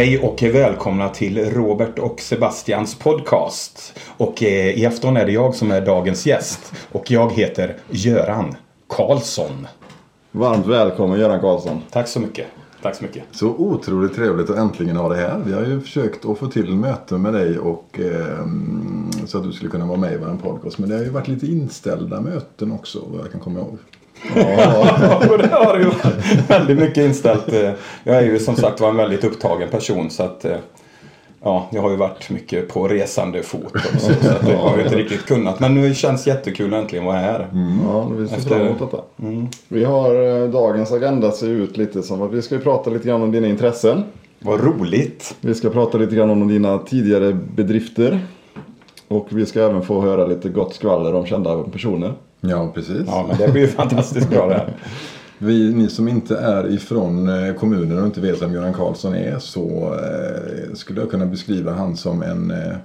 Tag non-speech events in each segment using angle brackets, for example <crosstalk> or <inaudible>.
Hej och välkomna till Robert och Sebastians podcast. Och eh, i afton är det jag som är dagens gäst. Och jag heter Göran Karlsson. Varmt välkommen Göran Karlsson. Tack så mycket. Tack så mycket. Så otroligt trevligt att äntligen ha dig här. Vi har ju försökt att få till möte med dig och eh, så att du skulle kunna vara med i vår podcast. Men det har ju varit lite inställda möten också vad jag kan komma ihåg. Ja, <laughs> det har det ju väldigt mycket inställt. Eh, Jag är ju som sagt var en väldigt upptagen person så att eh, Ja, jag har ju varit mycket på resande fot också, så att jag har ju inte riktigt kunnat. Men nu känns det jättekul att äntligen vara här. Ja, vi ser Efter- fram emot detta. Vi har eh, dagens agenda ser ut lite som att vi ska ju prata lite grann om dina intressen. Vad roligt! Vi ska prata lite grann om dina tidigare bedrifter. Och vi ska även få höra lite gott skvaller om kända personer. Ja, precis. Ja, men det blir ju fantastiskt bra det här. <laughs> Vi, ni som inte är ifrån eh, kommunen och inte vet vem Göran Karlsson är så eh, skulle jag kunna beskriva han som en, eh,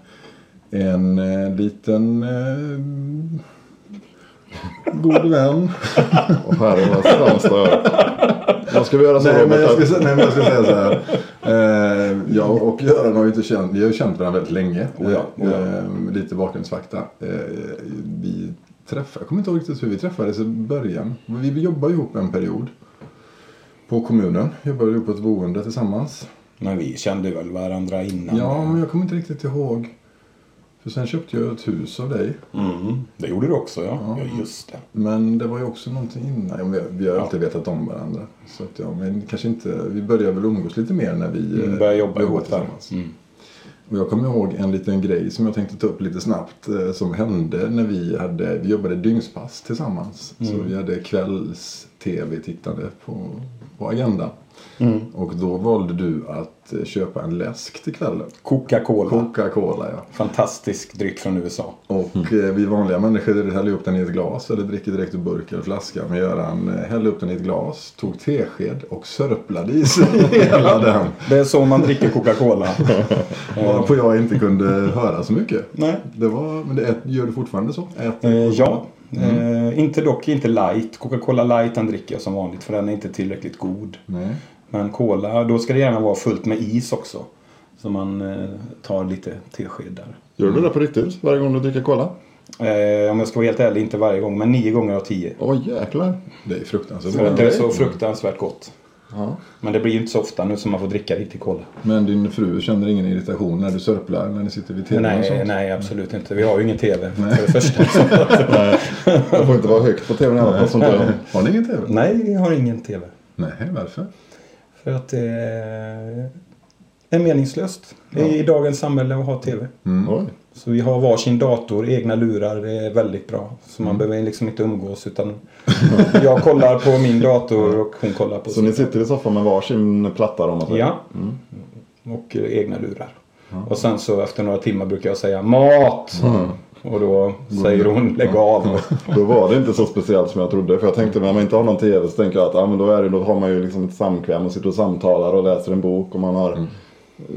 en eh, liten eh, god vän. <laughs> Och här är våra främsta Vad ska vi göra så nej, men jag ska, nej, men jag ska säga så här. Eh, jag och Göran har ju inte känt, vi har känt varandra väldigt länge. Oh ja, oh ja. Eh, lite bakgrundsfakta. Eh, vi träffade, jag kommer inte ihåg riktigt hur vi träffades i början. Vi, vi jobbade ihop en period. På kommunen. Jobbade ihop på ett boende tillsammans. Men vi kände väl varandra innan. Ja, men jag kommer inte riktigt ihåg. För sen köpte jag ett hus av dig. Mm, det gjorde du också ja. Ja, just det. Men det var ju också någonting innan. Ja, vi, vi har alltid vetat om varandra. Så att, ja, men kanske inte, vi började väl umgås lite mer när vi Mm, eh, började jobba ihop tillsammans. Mm. Och jag kommer ihåg en liten grej som jag tänkte ta upp lite snabbt. eh, Som hände när vi, hade, vi jobbade dygnspass tillsammans. Så Mm. vi hade kvälls-tv-tittande på, på agendan. Mm. Och då valde du att eh, köpa en läsk till kvällen. Coca-Cola. Coca-Cola ja. Fantastisk dryck från USA. Och eh, vi vanliga människor häller upp den i ett glas eller dricker direkt ur burk eller flaska. Men Göran eh, hällde upp den i ett glas, tog tesked och sörplade i sig <laughs> hela den. Det är så man dricker Coca-Cola. <laughs> Varpå jag inte kunde höra så mycket. Nej. Det var, men det ät, gör du fortfarande så? Äter Eh, ja. Mm. Eh, inte dock inte light. Coca-Cola light den dricker jag som vanligt för den är inte tillräckligt god. Nej. Men cola, då ska det gärna vara fullt med is också. Så man eh, tar lite tesked där. Gör du det på riktigt varje gång du dricker cola? Eh, om jag ska vara helt ärlig, inte varje gång, men nio gånger av tio. Åh jäklar. Det är fruktansvärt Så det är så fruktansvärt gott. Ja. Men det blir ju inte så ofta nu som man får dricka riktig cola. Men din fru känner ingen irritation när du sörplar när ni sitter vid tvn och Nej, sånt? nej, absolut inte. Vi har ju ingen TV för det första. <laughs> Det får inte vara högt på tvn i alla fall. Har ni ingen tv? Nej, vi har ingen TV. Nej, varför? För att det är meningslöst i dagens samhälle att ha TV. Oj. Så vi har varsin dator, egna lurar. Det är väldigt bra. Så man behöver liksom inte umgås utan <laughs> jag kollar på min dator och hon kollar på Så sin. ni sitter i soffan med varsin platta då? om man säger? Ja. Och eh, egna lurar. Och sen så efter några timmar brukar jag säga mat. Och då säger hon lägg av. Då var det inte så speciellt som jag trodde. För jag tänkte när man inte har någon tv så tänker jag att ja, men då, är det, då har man ju liksom ett samkväm och sitter och samtalar och läser en bok och man har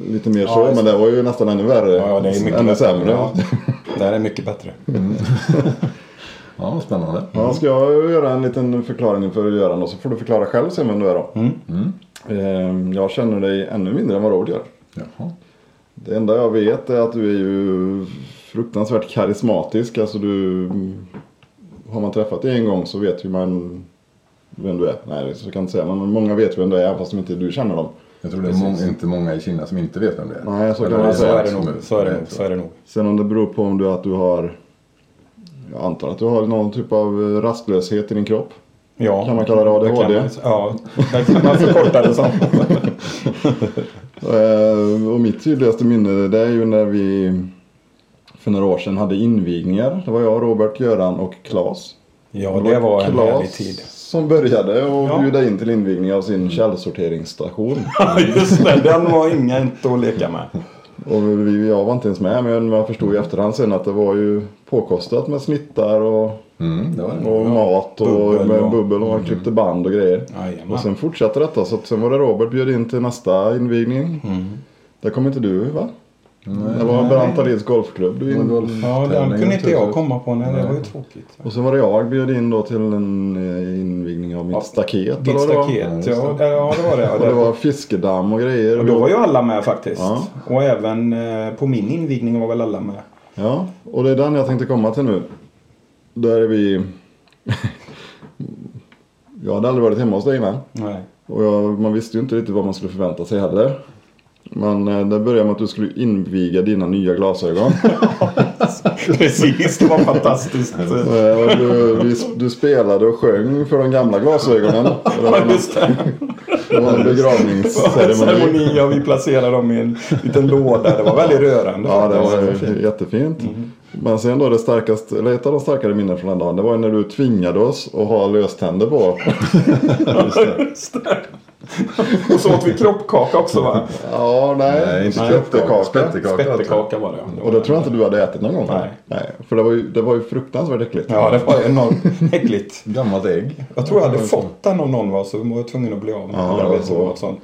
lite mer så. just Men det var ju nästan ännu värre. Ja, det är mycket ännu bättre. sämre. Ja, det här är mycket bättre. <laughs> Ja, vad spännande. Ja, ska jag göra en liten förklaring för Göran och så får du förklara själv sen vem du är då. Eh, Jag känner dig ännu mindre än vad Robert gör. Jaha. Det enda jag vet är att du är ju fruktansvärt karismatisk. Alltså du... Har man träffat dig en gång så vet ju man vem du är. Nej, så kan jag inte säga. Men många vet vem du är fast inte du känner dem. Jag tror det är många, inte många i Kina som inte vet vem det är. Nej, så kan man Så säga. är det nog. Så är det nog. Så är det nog. Sen om det beror på om du, att du har... Jag antar att du har någon typ av rastlöshet i din kropp. Ja, Kan man kalla det ADHD? kan man- Ja, det kan man förkorta det som. <laughs> Eh, Och mitt tydligaste minne det är ju när vi för några år sedan hade invigningar. Det var jag, Robert, Göran och Claes. Ja, det var en Claes härlig tid. som började och Ja. bjuda in till invigning av sin källsorteringsstation. <laughs> Ja, just det. Den var ingen inte att leka med. Och vi, jag var inte ens med men jag förstod i efterhand sen att det var ju påkostat med snittar och, Mm, det var det. och mat och bubbel med och- bubbel och man klippte band och grejer. Jajamän. Och sen fortsatte detta så att sen var det Robert bjöd in till nästa invigning. Mm. Där kom inte du va? Det var Bernt Ahlins golfklubb du in. Golf. Ja, den kunde inte jag naturligtvis. komma på. Nej, det var ju tråkigt. Och så var det jag bjöd in då till en eh, invigning av mitt Ja, staket. Ditt staket, Ja, ja, ja det var det. <laughs> Och det var fiskedamm och grejer. Och då var ju alla med faktiskt. Ja. Och även eh, på min invigning var väl alla med. Ja, och det är den jag tänkte komma till nu. Där är vi... <laughs> jag hade aldrig varit hemma hos dig innan. Nej. Och jag, man visste ju inte riktigt vad man skulle förvänta sig heller. Men eh, det började med att du skulle inviga dina nya glasögon. <laughs> Precis, det var fantastiskt. <laughs> Eh, du, vi, du spelade och sjöng för de gamla glasögonen. Det <laughs> Ja, just det. det var en begravningsceremoni. Ceremoni, ja, vi placerade dem i en liten låda. Det var väldigt rörande. Ja, det var jättefint. Mm. Men sen då det starkaste, eller ett av de starkare minnen från den dagen. Det var när du tvingade oss att ha löständer på. Just det. <laughs> Och så åt vi kroppkaka också va? Ja, nej. Nej, inte spettekaka. Spettekaka. Spettekaka var det. Och det tror jag inte du hade ätit någon gång. Nej. nej. För det var ju, det var ju fruktansvärt äckligt. Ja, det var enormt <laughs> äckligt. Gammalt ägg. Jag tror jag hade fått den av någon var så var jag tvungen att bli av med Ja, det var vet så.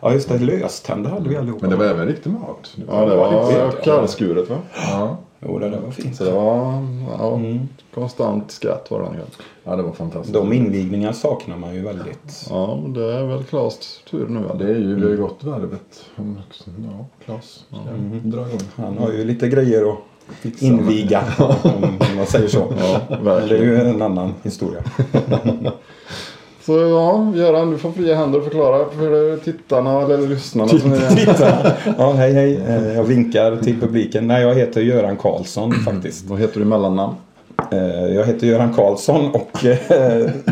Ja just det, löständer hade vi allihopa. Men det var även riktig mat. Ja, det det var vet jag. kallskuret va? Ja. Jo, det där var fint. Så det var ja, Mm. konstant skratt var det ja, det var fantastiskt. De invigningar saknar man ju väldigt. Ja, men det är väl Klas tur nu. Ja, det är ju, vi har ju gått varvet. Ja, Klas ska dra igång. Han har ju lite grejer att inviga, om man säger så. Ja, Men det är ju en annan historia. <laughs> Så ja, Göran du får fria händer att förklara för tittarna eller lyssnarna. Som är... <laughs> Titta! Ja, hej hej. Eh, Jag vinkar till publiken. Nej, jag heter Göran Karlsson faktiskt. Vad heter du i mellannamn? Eh, Jag heter Göran Karlsson och eh,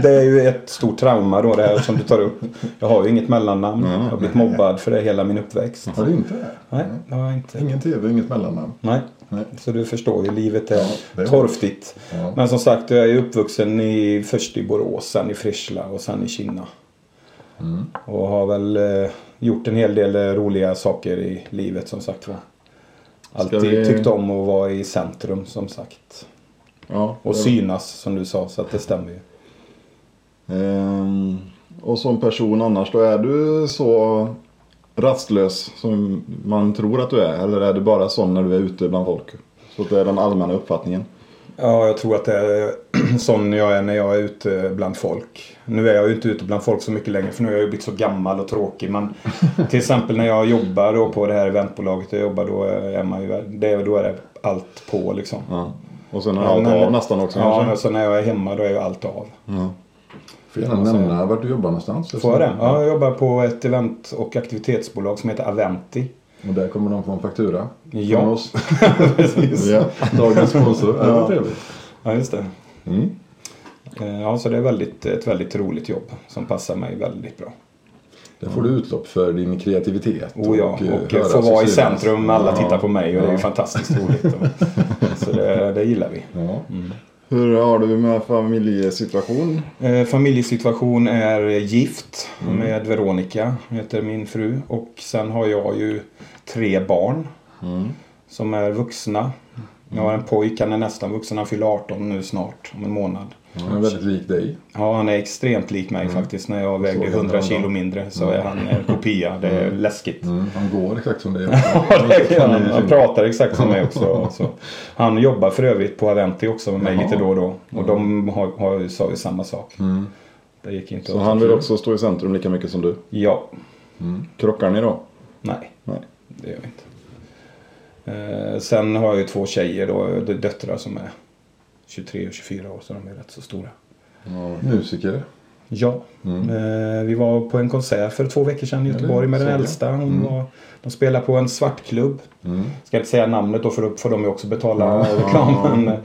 det är ju ett stort trauma då det här som du tar upp. Jag har ju inget mellannamn. Jag har blivit mobbad för det hela min uppväxt. Har du inte det? Nej, det har jag inte. Ingen tv, inget mellannamn. Nej. Nej. Så du förstår ju, livet är det är- torftigt. Ja. Men som sagt, jag är uppvuxen i, först i Borås, sen i Fritsla och sen i Kina. Mm. Och har väl eh, gjort en hel del eh, roliga saker i livet som sagt var. Alltid vi- tyckt om att vara i centrum som sagt. Ja. Och synas som du sa, så att det stämmer ju. Ehm, och som person annars då, är du så rastlös som man tror att du är? Eller är du bara sån när du är ute bland folk? Så att det är den allmänna uppfattningen? Ja, jag tror att det är <clears throat> sån jag är när jag är ute bland folk. Nu är jag ju inte ute bland folk så mycket längre för nu har jag ju blivit så gammal och tråkig. Men <laughs> till exempel när jag jobbar då på det här eventbolaget jag jobbar då är man ju, det, då är det allt på liksom. Ja. Och sen är allt av nästan också Ja, kanske? och så när jag är hemma då är ju allt av. Ja. Får gärna nämna vart du jobbar någonstans. Får jag det? Ja, jag jobbar på ett event och aktivitetsbolag som heter Aventi. Och där kommer de få en faktura. Ja. Från oss. <laughs> Precis. Ja. Dagens sponsor. Ja. Det var trevligt. Ja, just det. Mm. Eh, Ja, så det är väldigt, ett väldigt roligt jobb som passar mig väldigt bra. Där får du utlopp för din kreativitet. Oh ja, eh, och få vara i centrum. Alla Ja. tittar på mig och det är ju fantastiskt roligt. Och, <laughs> så det, det gillar vi. Ja. Hur har du med familjesituation? Eh, familjesituation är gift med Veronica, heter min fru. Och sen har jag ju tre barn som är vuxna. Jag har en pojk, han är nästan vuxen. Han fyller 18 nu snart, om en månad. Han är väldigt lik dig. Ja, han är extremt lik mig faktiskt. När jag vägde jag 100 kilo mindre så är han en kopia. Det är läskigt. Mm. Han går exakt som dig. <laughs> Ja, det gör han. Han pratar exakt som mig också. <laughs> Så. Han jobbar för övrigt på Aventi också med mig Jaha. lite då och då. Och de har, har, sa ju samma sak. Mm. Det gick inte Så han vill också stå i centrum lika mycket som du? Ja. Krockar ni då? Nej, Nej. det gör vi inte. Eh, sen har jag ju två tjejer då, döttrar som är 23 och 24 år så de är rätt så stora. Musiker. Ja, eh, vi var på en konsert för två veckor sedan i Ja, Göteborg med den äldsta. Hon var, de spelar på en svartklubb. Mm. Ska inte säga namnet då för då får de ju också betala <laughs> reklam. Men,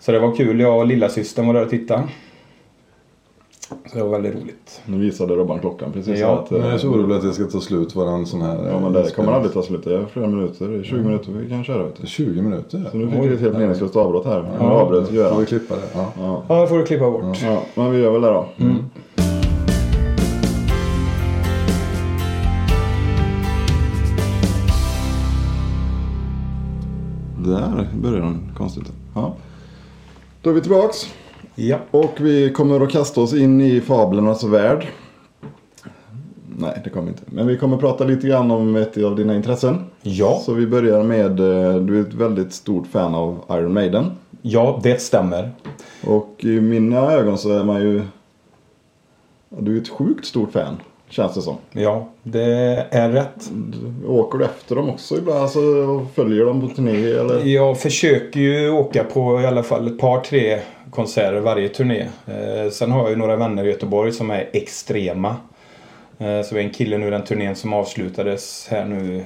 så det var kul. Jag och lillasystern var där och tittade. Så det var väldigt roligt. Nu visade Robban klockan precis. Ja. att, eh, Jag är så orolig att det ska ta slut våran sån här... Ja men det kommer aldrig ta slut. Det är flera minuter. Det är 20 minuter vi kan köra vet du. 20 minuter. Så nu fick vi ett helt meningslöst avbrott här. Nu Ja. avbröt Får vi klippa det? Ja. Ja. Ja, det får du klippa bort. ja, men vi gör väl det då. Där börjar den konstigt. Ja. Då är vi tillbaks. Ja. Och vi kommer att kasta oss in i fablernas värld. Nej, det kommer inte. Men vi kommer prata lite grann om ett av dina intressen. Ja, Så vi börjar med, eh, du är ett väldigt stort fan av Iron Maiden. ja det stämmer. Och i mina ögon så är man ju... Du är ett sjukt stort fan, känns det som. Ja, det är rätt. Du- Åker du efter dem också ibland? Alltså, och följer dem på turné eller? Jag försöker ju åka på i alla fall ett par, tre konserter varje turné. Eh, sen har jag ju några vänner i Göteborg som är extrema. Eh, så en kille nu den turnén som avslutades här nu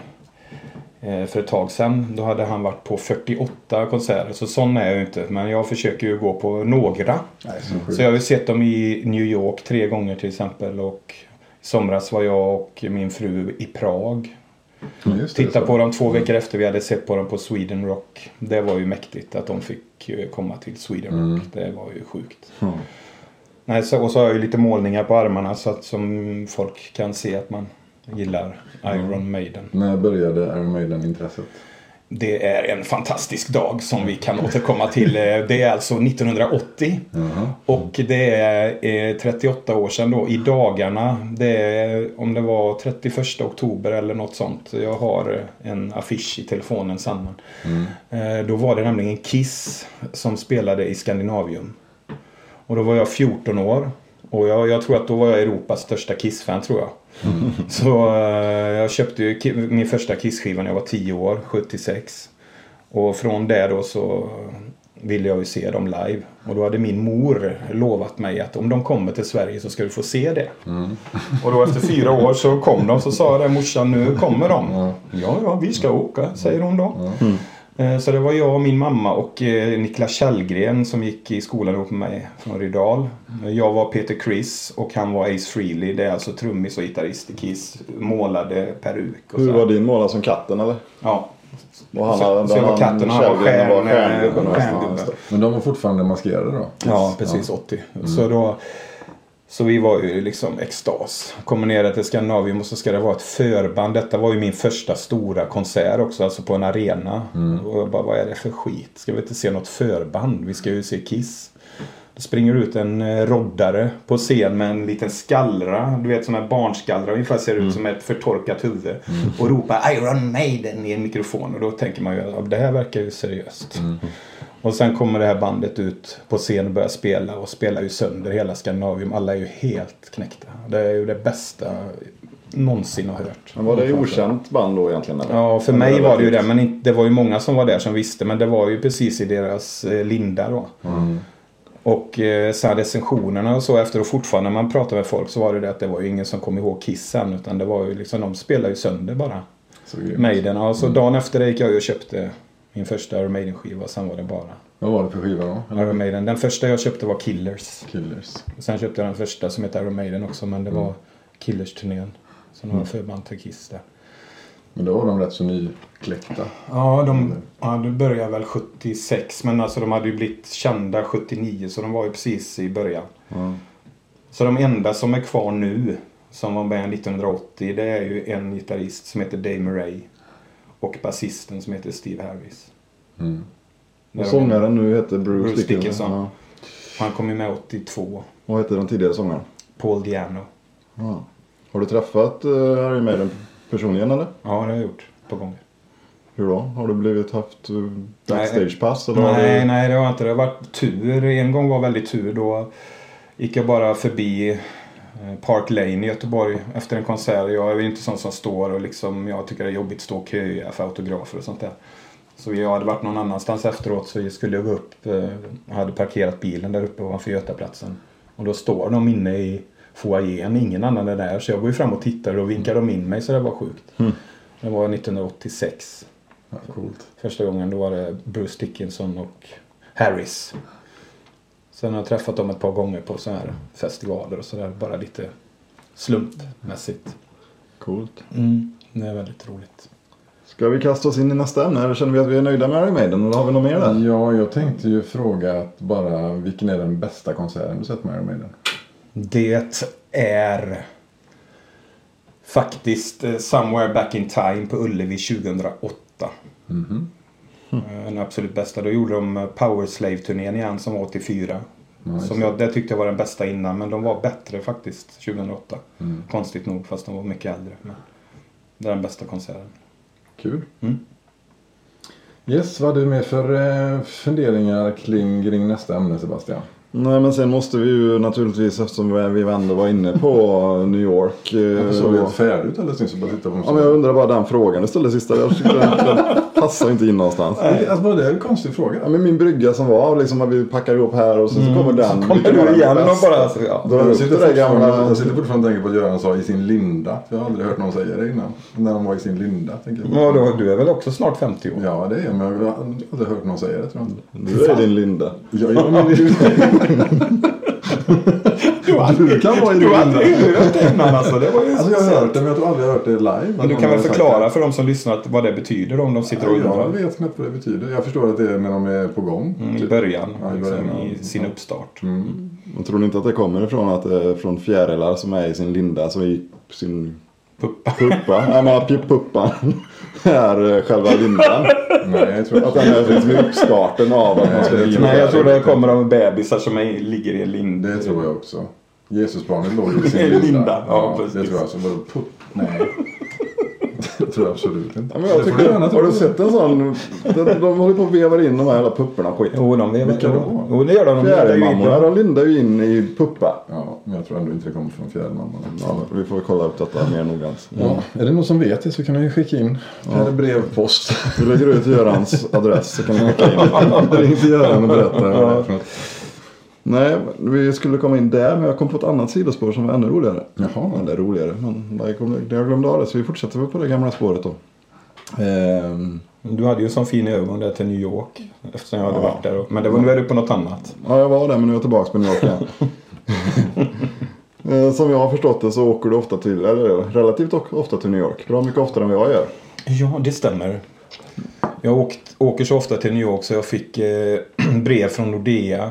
eh, för ett tag sedan. Då hade han varit på 48 konserter. Så sån är jag ju inte. Men jag försöker ju gå på några. Nej, så Så jag har ju sett dem i New York tre gånger till exempel. Och i somras var jag och min fru i Prag. Det, Titta på dem två veckor efter vi hade sett på dem på Sweden Rock. Det var ju mäktigt att de fick eh, komma till Sweden Rock. Mm. Det var ju sjukt. Ja. Nej, så, och så har jag ju lite målningar på armarna så att som folk kan se att man gillar Iron Maiden. När började Iron Maiden-intresset? Det är en fantastisk dag som vi kan återkomma till. Eh, Det är alltså 1980. Jaha. Och det är eh, 38 år sedan då i dagarna. Det är om det var 31 oktober eller något sånt. Jag har eh, en affisch i telefonen samman. Eh, Då var det nämligen Kiss som spelade i Skandinavium. Och då var jag 14 år. Och jag, jag tror att då var jag Europas största Kiss-fan tror jag. Så eh, jag köpte ju min första Kiss-skiva när jag var 10 år, 76. Och från det då så ville jag ju se dem live. Och då hade min mor lovat mig att om de kommer till Sverige så ska du få se det. Och då efter fyra år så kom de så sa jag det morsan nu kommer de. Ja. Ja, vi ska åka, säger hon då. Eh, Så det var jag, min mamma och eh, Niklas Källgren som gick i skolan ihop med mig från Rydal. Jag var Peter Criss och han var Ace Frehley. Det är alltså trummis och gitarrist i Kiss. Målade peruk och Hur så. var din målare som katten eller? Ja. Och han, Så- så jag var katten och han var stjärngubben och. Ja. Men de var fortfarande maskerade då? Ja, precis 80. Så, då, så vi var ju liksom extas. Kommer ner till Skandinavium och så ska det vara ett förband. Detta var ju min första stora konsert också, alltså på en arena. Och jag bara, vad är det för skit? Ska vi inte se något förband? Vi ska ju se Kiss. Då springer ut en eh, roddare på scen med en liten skallra. Du vet som en barnskallra. Ungefär ser ut som ett förtorkat huvud. Och ropar Iron Maiden i en mikrofon. Och då tänker man ju att det här verkar ju seriöst. Och sen kommer det här bandet ut på scen och börjar spela och spelar ju sönder hela Skandinavium. Alla är ju helt knäckta. Det är ju det bästa någonsin har hört. Men var det okänt band då egentligen? Eller? Ja, för Eller mig var det ju det. Men det var ju många som var där som visste. Men det var ju precis i deras eh, linda då. Och eh, sen recensionerna och så efter och fortfarande när man pratar med folk så var det det att det var ju ingen som kom ihåg Kiss sen. Utan det var ju liksom, de spelade ju sönder bara. Så. Maiden. Ja, så dagen efter det gick jag och köpte min första Iron Maiden-skiva. Sen var det bara Vad var det för skiva då? Iron Maiden. Den första jag köpte var Killers. Killers. Sen köpte jag den första som heter Iron Maiden också. Men det var Killers-turnén. Sen har jag förband till Kiss där. Men då var de rätt så nykläckta. Ja, de ja, det började väl 76. Men alltså de hade ju blivit kända 79. Så de var ju precis i början. Ja. Så de enda som är kvar nu. Som var med 1980. Det är ju en gitarrist som heter Dave Murray. Och basisten som heter Steve Harris. Mm. Och sångaren nu heter Bruce, Bruce Dickinson. Dickinson. Ja. Han kom ju med 82. Vad hette den tidigare sångaren? Paul Diano. Ja. Har du träffat uh, Iron Maiden personligen eller? Ja, det har jag gjort på gånger. Hur då? Har du blivit haft uh, backstagepass? Eller har Nej, du... nej det har inte. Det har varit tur. En gång var väldigt tur. Då gick jag bara förbi eh, Park Lane i Göteborg efter en konsert. Jag är ju inte sån som står och liksom, jag tycker det är jobbigt att stå och köa för autografer och sånt där. Så jag hade varit någon annanstans efteråt så skulle jag gå upp. eh, Jag hade parkerat bilen där uppe ovanför Götaplatsen. Och då står de inne i foajén. Ingen annan är där. Så jag går ju fram och tittar och vinkar de in mig så det var sjukt. Det var 1986. Ja, coolt. Första gången då var det Bruce Dickinson och Harris. Sen har jag träffat dem ett par gånger på sådana här festivaler och sådär. Bara lite slumpmässigt. Coolt. Mm, det är väldigt roligt. Ska vi kasta oss in i nästa ämne? Eller känner vi att vi är nöjda med Iron Maiden? Eller har vi något mer där? Ja, jag tänkte ju fråga att bara vilken är den bästa konserten du sett med Iron Maiden? Det är faktiskt eh, Somewhere Back in Time på Ullevi 2008. Mhm. Eh, Den absolut bästa. Då gjorde de eh, Power Slave-turnén igen som var 84. Ja, som jag, det tyckte jag var den bästa innan. Men de var bättre faktiskt 2008. Mm. Konstigt nog, fast de var mycket äldre. Men det är den bästa konserten. Kul. Mm. Yes, vad har du med för eh, funderingar kring, kring nästa ämne Sebastian? Nej men sen måste vi ju naturligtvis eftersom vi ändå var inne på <laughs> New York. eh, Varför såg vi och- helt färdig ut alldeles nyss bara tittade på Ja, men jag undrar bara den frågan du ställde sista. Jag tyckte den, den passar inte in någonstans. Alltså, bara det är en konstig fråga. Ja, men min brygga som var liksom att vi packar ihop här och sen så kommer den. Kommer Vilken var du den igen och bara... Ja. Jag sitter, det gamla. jag sitter fortfarande och tänker på att Göran sa i sin linda. Jag har aldrig hört någon säga det innan. När de var i sin linda. Tänker jag. Ja, du är väl också snart 50 år? Ja, det är jag. Men jag har aldrig hört någon säga det tror jag inte. Du är din Linda. Ja, ja, men <laughs> Du, har Du kan vara i du har aldrig hört det innan alltså. Det var ju alltså, jag har hört det men jag tror aldrig jag har hört det live. Men du kan väl förklara för de som lyssnar vad det betyder om de sitter och Jag undrar? vet knappt vad det betyder. Jag förstår att det är när de är på gång. Mm, I typ. början, Ja, i liksom, början, ja. i sin uppstart. Mm. Men tror ni inte att det kommer ifrån att är från fjärilar som är i sin linda, alltså i sin Puppa. puppa? <laughs> Nej men puppan är eh, själva lindan. <laughs> Nej, jag tror Att den är liksom uppstarten av att man ska bli Nej, jag tror det kommer av bebisar som är, ligger i en lind. Det tror jag också. Jesusbarnet låg i sin <laughs> linda. linda, ja, det precis. tror jag. Så pupp? Nej. Det <laughs> tror jag absolut inte. Ja, men jag tycker, gärna har du sett en sån? De, de håller på och vevar in de här jävla pupporna och skit. Jo, de vevar Vilka då? Jo, det gör de. Ju Fjärilmammorna de lindar ju in i puppa. Ja, men jag tror ändå inte det kommer från fjärilmamman. Ja, vi får kolla upp detta mer noggrant. Ja, är det någon som vet det så kan ni skicka in eller brevpost. Vi lägger ut Görans adress så kan ni skicka in. <laughs> Ring till Göran och berätta vad det är för något. Nej, vi skulle komma in där men jag kom på ett annat sidospår som var ännu roligare. Jaha. Eller roligare, men jag, kom, jag glömde av det så vi fortsätter på det gamla spåret då. Ehm, Du hade ju sån fin övergång där till New York. Eftersom jag hade Ja. varit där. Men det var, nu är du på något annat. ja, jag var där men nu är jag tillbaka på New York igen. <laughs> Eh, Som jag har förstått det så åker du ofta till, eller relativt ofta till New York. Bra mycket oftare än vad jag gör. Ja, det stämmer. Jag åkt, åker så ofta till New York så jag fick eh, <clears throat> brev från Nordea.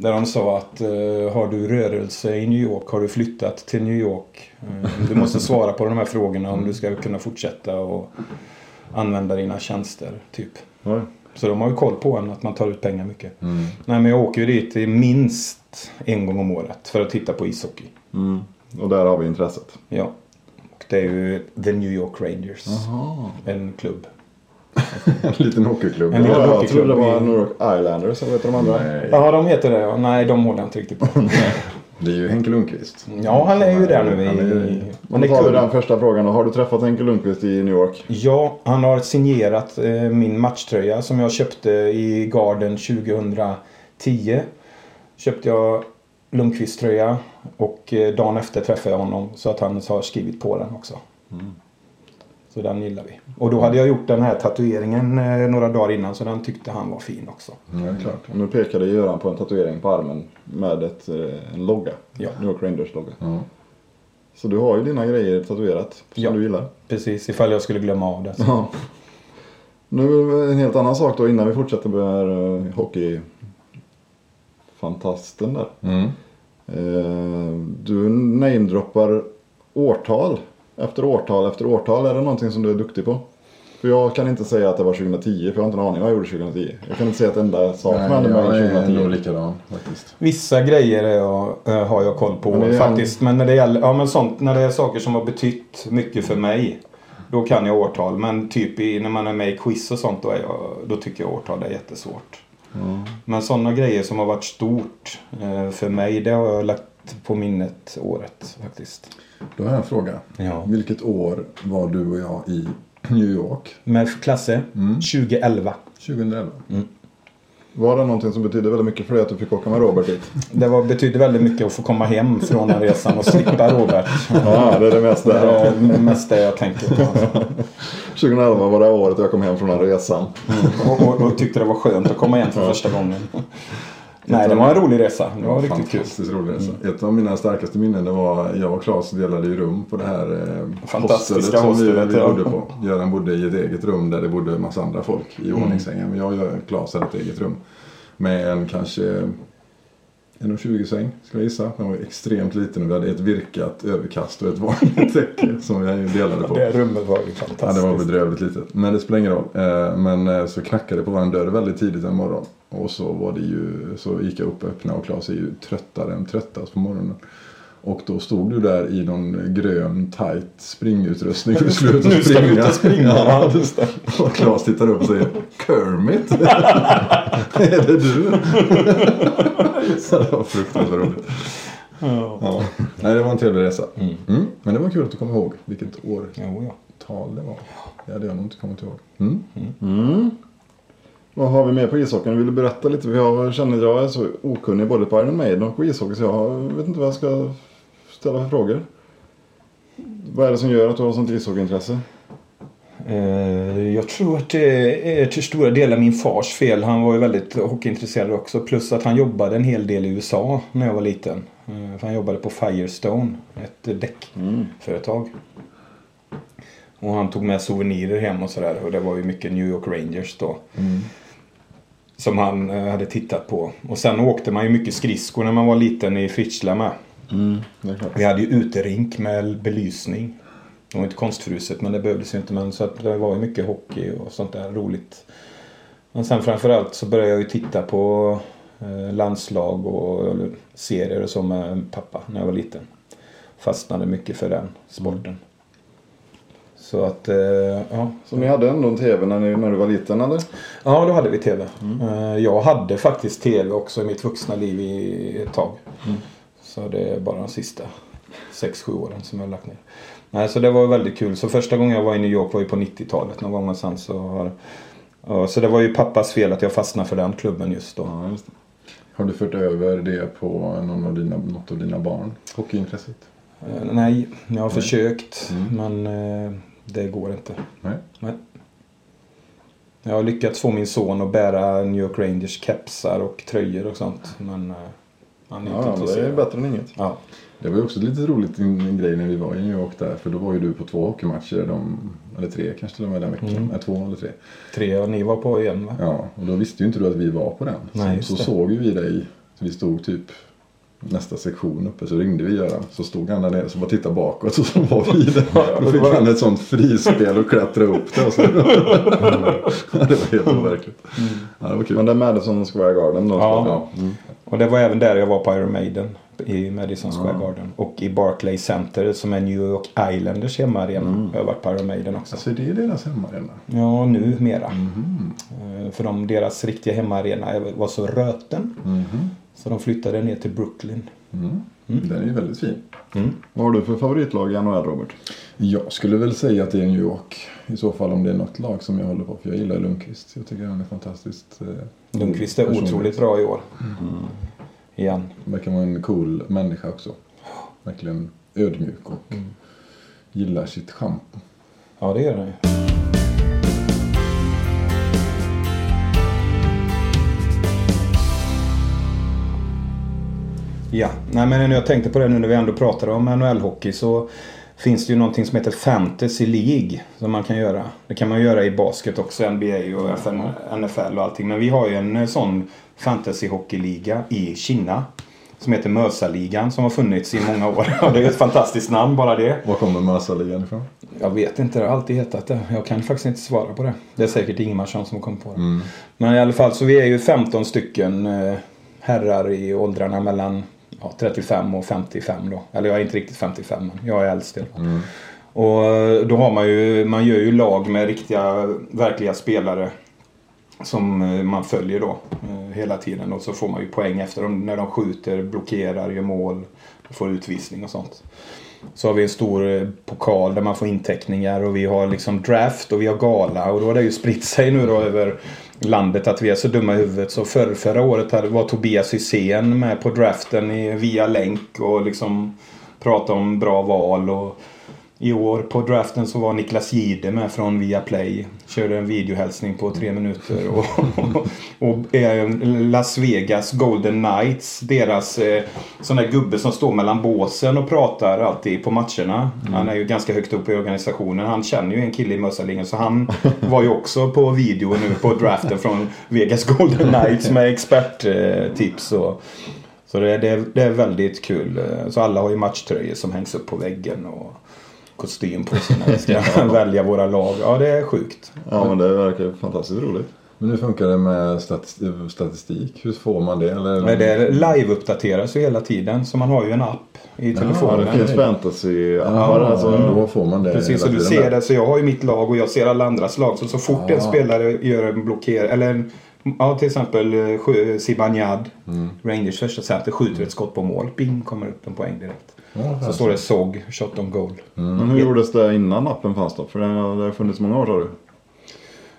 Där de sa att eh, har du rörelse i New York, har du flyttat till New York? Eh, du måste svara på de här frågorna om du ska kunna fortsätta och använda dina tjänster. Typ. Så de har ju koll på en att man tar ut pengar mycket. Mm. Nej men jag åker ju dit minst en gång om året för att titta på ishockey. Mm. Och där har vi intresset. Ja. Och det är ju The New York Rangers. En klubb. <laughs> En liten hockeyklubb. En Ja, liten jag hockeyklubb trodde det var New York Islanders, eller vad heter de andra? Nej, Ja, de heter det. ja. Nej, de håller jag inte riktigt på. <laughs> det är ju Henke Lundqvist. Ja, han är ju där nu. I, Men han då är tar vi den första frågan då. Har du träffat Henke Lundqvist i New York? Ja, han har signerat eh, min matchtröja som jag köpte i Garden 2010. Köpte jag Lundqvist-tröja och eh, dagen efter träffade jag honom så att han har skrivit på den också. Så den gillar vi. Och då hade jag gjort den här tatueringen eh, några dagar innan så den tyckte han var fin också. Ja, det är klart. Och nu pekade Göran på en tatuering på armen med ett, eh, en logga. Ja. New York Rangers logga. Ja. Så du har ju dina grejer tatuerat som Ja. du gillar. Precis, ifall jag skulle glömma av det. Så. Ja. Nu en helt annan sak då innan vi fortsätter med uh, hockey fantasten där. Mm. Eh, du namedroppar årtal efter årtal efter årtal. Är det någonting som du är duktig på? För jag kan inte säga att det var 2010 för jag har inte en aning vad jag gjorde 2010. Jag kan inte säga att enda sak som hände mig jag är 2010. nog likadan faktiskt. Vissa grejer är jag, eh, har jag koll på Men faktiskt. Men när det gäller ja, men sånt, när det är saker som har betytt mycket för mig. Då kan jag årtal. Men typ i, när man är med i quiz och sånt då, är jag, då tycker jag årtal är jättesvårt. Men sådana grejer som har varit stort eh, för mig. Det har jag lagt på minnet året faktiskt. Då har jag en fråga. Ja. Vilket år var du och jag i New York? Med Klasse Mm. 2011. 2011. Var det någonting som betydde väldigt mycket för dig att du fick åka med Robert dit? Det var, betydde väldigt mycket att få komma hem från den resan och slippa Robert. Ja, det är det mesta. Det är det jag tänker på. 2011 var det året jag kom hem från den resan. Och, och, och tyckte det var skönt att komma hem för första gången. Nej, det var en rolig resa. Det var riktigt kul. Fantastiskt rolig resa. Ett av mina starkaste minnen det var jag och Claes delade ju rum på det här eh, Fantastiska som hostelet, vi, vi ja. bodde på. Göran bodde i ett eget rum där det bodde en massa andra folk i Mm. ordningssängar. Men jag och Claes hade ett eget rum. Med en kanske 1,20 säng skulle jag gissa. Den var extremt liten och vi hade ett virkat överkast och ett vanligt täcke <laughs> som vi delade på. Det rummet var ju Ja, fantastiskt. det var bedrövligt litet. Men det spelar ingen roll. Eh, Men eh, så knackade det på vår dörr väldigt tidigt en morgon. Och så var det ju, så gick jag upp och öppnade och Claes är ju tröttare än tröttast på morgonen. Och då stod du där i någon grön tight springutrustning <laughs> du skulle ut och Nu ska springa. ut och springa. Ja, just det. Och Claes tittar upp och säger Kermit? <laughs> är det du? <laughs> så det var fruktansvärt roligt. Ja. Nej, det var en trevlig resa. Mm. Men det var kul att du kom ihåg vilket årtal ja. det var. Det hade jag nog inte kommit ihåg. Mm. Mm. Vad har vi mer på ishockeyn? Vill du berätta lite? För jag känner att jag är så okunnig både på Iron Maiden och på ishockey så jag vet inte vad jag ska ställa för frågor. Vad är det som gör att du har sånt ishockeyintresse? Eh, Jag tror att det är till stora delar min fars fel. Han var ju väldigt hockeyintresserad också. Plus att han jobbade en hel del i USA när jag var liten. Eh, För han jobbade på Firestone, ett däckföretag. Och han tog med souvenirer hem och sådär. Och det var ju mycket New York Rangers då. Som han eh, hade tittat på. Och sen åkte man ju mycket skridskor när man var liten i Fritsla med. Klart. Vi hade ju uterink med belysning. Det var inte konstfruset men det behövdes ju inte. Men så att det var ju mycket hockey och sånt där roligt. Men sen framförallt så började jag ju titta på eh, landslag och serier och så med pappa när jag var liten. Fastnade mycket för den sporten. Så att, eh, ja. Så ni hade ändå en TV när, ni, när du var liten eller? Ja, då hade vi TV. Eh, Jag hade faktiskt TV också i mitt vuxna liv i ett tag. Så det är bara de sista 6-7 åren som jag har lagt ner. Nej, så det var väldigt kul. Så första gången jag var i New York var ju på 90-talet någon gång och sen så har... Så det var ju pappas fel att jag fastnade för den klubben just då. Ja, just. Har du fört över det på någon av dina, något av dina barn? Hockeyintresset? Eh, Nej, jag har försökt men eh, det går inte. Nej. Nej. Jag har lyckats få min son att bära New York Rangers kepsar och tröjor och sånt. Men eh, han är inte Ja, men det är intresserad. bättre än inget. Ja. Det var ju också lite roligt en, en grej när vi var i New York där. För då var ju du på två hockeymatcher. De, eller tre kanske till och med den veckan. Mm. Nej, två eller tre. Tre och ni var på igen va? Ja, och då visste ju inte du att vi var på den. Nej, så det. såg ju vi dig. Så vi stod typ nästa sektion uppe så ringde vi Göran. Så stod han där nere så bara tittade bakåt och så var vi där. Då fick han ett sånt frispel och klättra upp det. Och så. ja, det var helt overkligt. Ja, det var kul. Men det är Madison Square Garden då? Ja. Ja. Mm. Och det var även där jag var på Iron Maiden. I Madison Square Garden. Och i Barclay Center som är New York Islanders hemmaarena. Jag har varit på Iron Maiden också. Så det är deras hemmaarena? Ja, nu mera. Eh, För de, deras riktiga hemmaarena var så röten. Så de flyttade ner till Brooklyn. Mm. Den är ju väldigt fin. Vad har du för favoritlag i NHL Robert? Jag skulle väl säga att det är New York. I så fall om det är något lag som jag håller på. För jag gillar Lundqvist. Jag tycker han är fantastiskt. Eh, Lundqvist är personlig. otroligt bra i år. Igen. Verkar vara en cool människa också. Verkligen ödmjuk och gillar sitt schampo. Ja, det gör han ju. Ja, nej men jag tänkte på det nu när vi ändå pratar om NHL-hockey så finns det ju någonting som heter Fantasy League som man kan göra. Det kan man göra i basket också, NBA och FN, NFL och allting. Men vi har ju en eh, sån fantasy hockeyliga i Kina som heter Mösaligan som har funnits i många år. <laughs> Det är ett fantastiskt namn bara det. Var kommer Mösaligan ifrån? Jag vet inte, det har alltid hetat det. Jag kan faktiskt inte svara på det. Det är säkert Ingmarsson som kommit på det. Men i alla fall, så vi är ju 15 stycken eh, herrar i åldrarna mellan ja, 35 och 55 då. Eller jag är inte riktigt 55 men jag är äldst i alla fall. Och då har man ju, man gör ju lag med riktiga, verkliga spelare. Som eh, man följer då eh, hela tiden och så får man ju poäng efter dem när de skjuter, blockerar, gör mål, får utvisning och sånt. Så har vi en stor eh, pokal där man får inteckningar och vi har liksom draft och vi har gala och då har det ju spritt sig nu då över landet att vi är så dumma i huvudet. Så för, förra året hade, var Tobias Hysén med på draften i, via länk och liksom pratade om bra val och i år på draften så var Niklas Jihde med från Viaplay. Körde en videohälsning på tre minuter. Och, <laughs> och, och eh, Las Vegas Golden Knights. Deras eh, sån där gubbe som står mellan båsen och pratar alltid på matcherna. Han är ju ganska högt upp i organisationen. Han känner ju en kille i Mössalingen. Så han <laughs> var ju också på video nu på draften från Vegas Golden Knights med experttips. Och, så det, det, det är väldigt kul. Så alla har ju matchtröjor som hängs upp på väggen. Och, kostym på sig när vi ska välja våra lag. Ja, det är sjukt. Ja men det verkar fantastiskt roligt. Men hur funkar det med statis- statistik? Hur får man det? Eller? Men det live-uppdateras ju hela tiden så man har ju en app i Ja, telefonen. det finns fantasy-appar. Ja, alltså. då får man det Precis, så du ser där. det. Så jag har ju mitt lag och jag ser alla andras lag. Så så fort Ah. en spelare gör en blocker eller en, ja, till exempel eh, Zibanejad, Mm. Rangers första center, skjuter ett skott på mål. Bing, kommer upp en poäng direkt. Ja, Så står det SOG, shot on goal. Men hur gjordes det innan appen fanns då? För det har, det funnits många år sa du?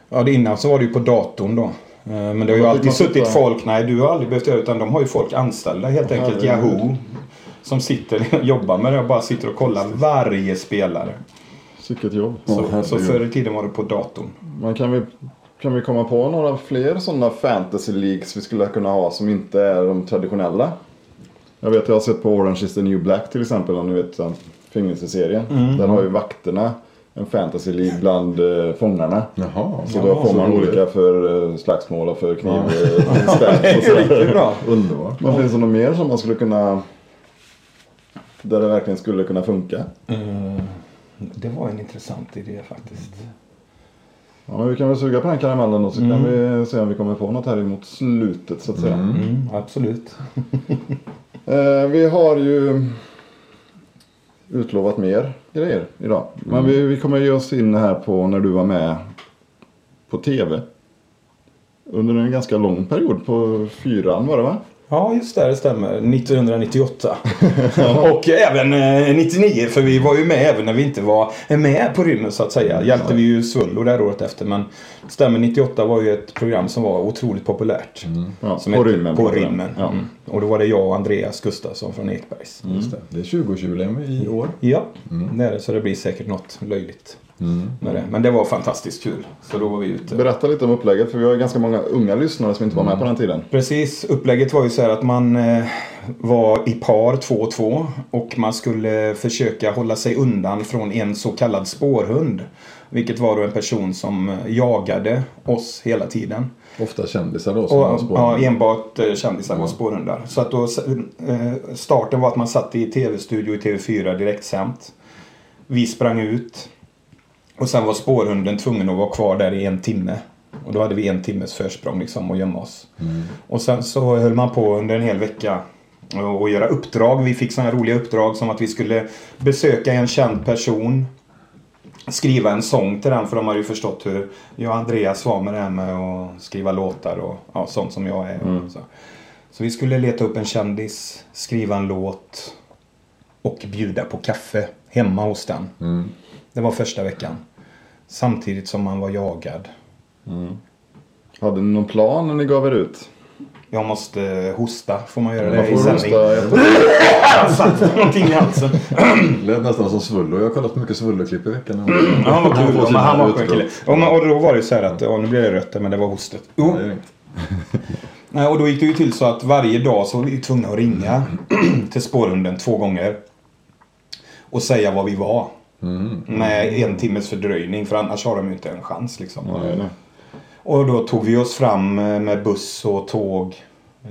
Ja, det innan så var det ju på datorn då. Eh, Men det har ju alltid suttit folk, nej du har aldrig behövt göra utan de har ju folk anställda helt enkelt. Yahoo. Som sitter <laughs> och jobbar med det och bara sitter och kollar varje spelare. Vilket jobb. Så, herregud. så förr i tiden var det på datorn. Men kan vi, kan vi komma på några fler sådana fantasy leagues vi skulle kunna ha som inte är de traditionella? Jag vet jag har sett på Orange is the new black till exempel om ni vet den fängelseserien. Mm. Där har ju vakterna en fantasy league bland eh, fångarna. Jaha. Så då får så man roligt. olika för eh, slagsmål och för kniv. Ja. eh, <laughs> Det är riktigt bra. Underbart. Men finns det något mer som man skulle kunna... Där det verkligen skulle kunna funka? Eh, Det var en intressant idé faktiskt. Ja, men vi kan väl suga på den karamellen och så kan Mm. vi se om vi kommer på något här emot slutet så att säga. Mm, absolut. <laughs> Eh, vi har ju utlovat mer grejer idag. Men vi, vi kommer ge oss in här på när du var med på TV. Under en ganska lång period på fyran var det va? Ja, just det. Det stämmer. 1998. <laughs> <laughs> och även eh, 99. För vi var ju med även när vi inte var med på rymmen så att säga. Hjälpte vi ju Svullo där året efter. Men stämmer. 98 var ju ett program som var otroligt populärt. Ja, Som på hette rymmen. På var det. rymmen. Ja. Mm. Och då var det jag och Andreas Gustafsson från Ekbergs. Just det. Det är 20-årsjubileum i år. Ja, det är det. Så det blir säkert något löjligt Mm. med det. Men det var fantastiskt kul. Så då var vi ute. Berätta lite om upplägget för vi har ganska många unga lyssnare som inte var med på den tiden. Precis, upplägget var ju så här att man eh, var i par två och två och man skulle försöka hålla sig undan från en så kallad spårhund. Vilket var då en person som eh, jagade oss hela tiden. Ofta kändisar då som Och, ja, enbart eh, kändisar var spårhundar. Så att då, eh, starten var att man satt i tv-studio i TV4 direktsänt. Vi sprang ut. Och sen var spårhunden tvungen att vara kvar där i en timme. Och då hade vi en timmes försprång liksom att gömma oss. Och sen så höll man på under en hel vecka och göra uppdrag. Vi fick sådana roliga uppdrag som att vi skulle besöka en känd person. Skriva en sång till den för de hade ju förstått hur jag och Andreas var med det här med att skriva låtar och ja, sånt som jag är. Och så. så vi skulle leta upp en kändis, skriva en låt och bjuda på kaffe hemma hos den. Mm. Det var första veckan. Samtidigt som man var jagad. Hade ni någon plan när ni gav er ut? Jag måste hosta. Får man göra det i sändning? <laughs> satte någonting i halsen. Lät nästan som Svullo. Jag har kollat på mycket Svullo-klipp i veckan. Ja, vad kul. får Ja, men han var skön kille. Och, och då var det ju så här att, ja nu blir det rött men det var hostet. Inget. <laughs> Nej, och då gick det ju till så att varje dag så var vi tvungna att ringa <clears throat> till spårhunden två gånger. Och säga vad vi var. Med en timmes fördröjning för annars har de ju inte en chans liksom. Nej. Och då tog vi oss fram eh, med buss och tåg.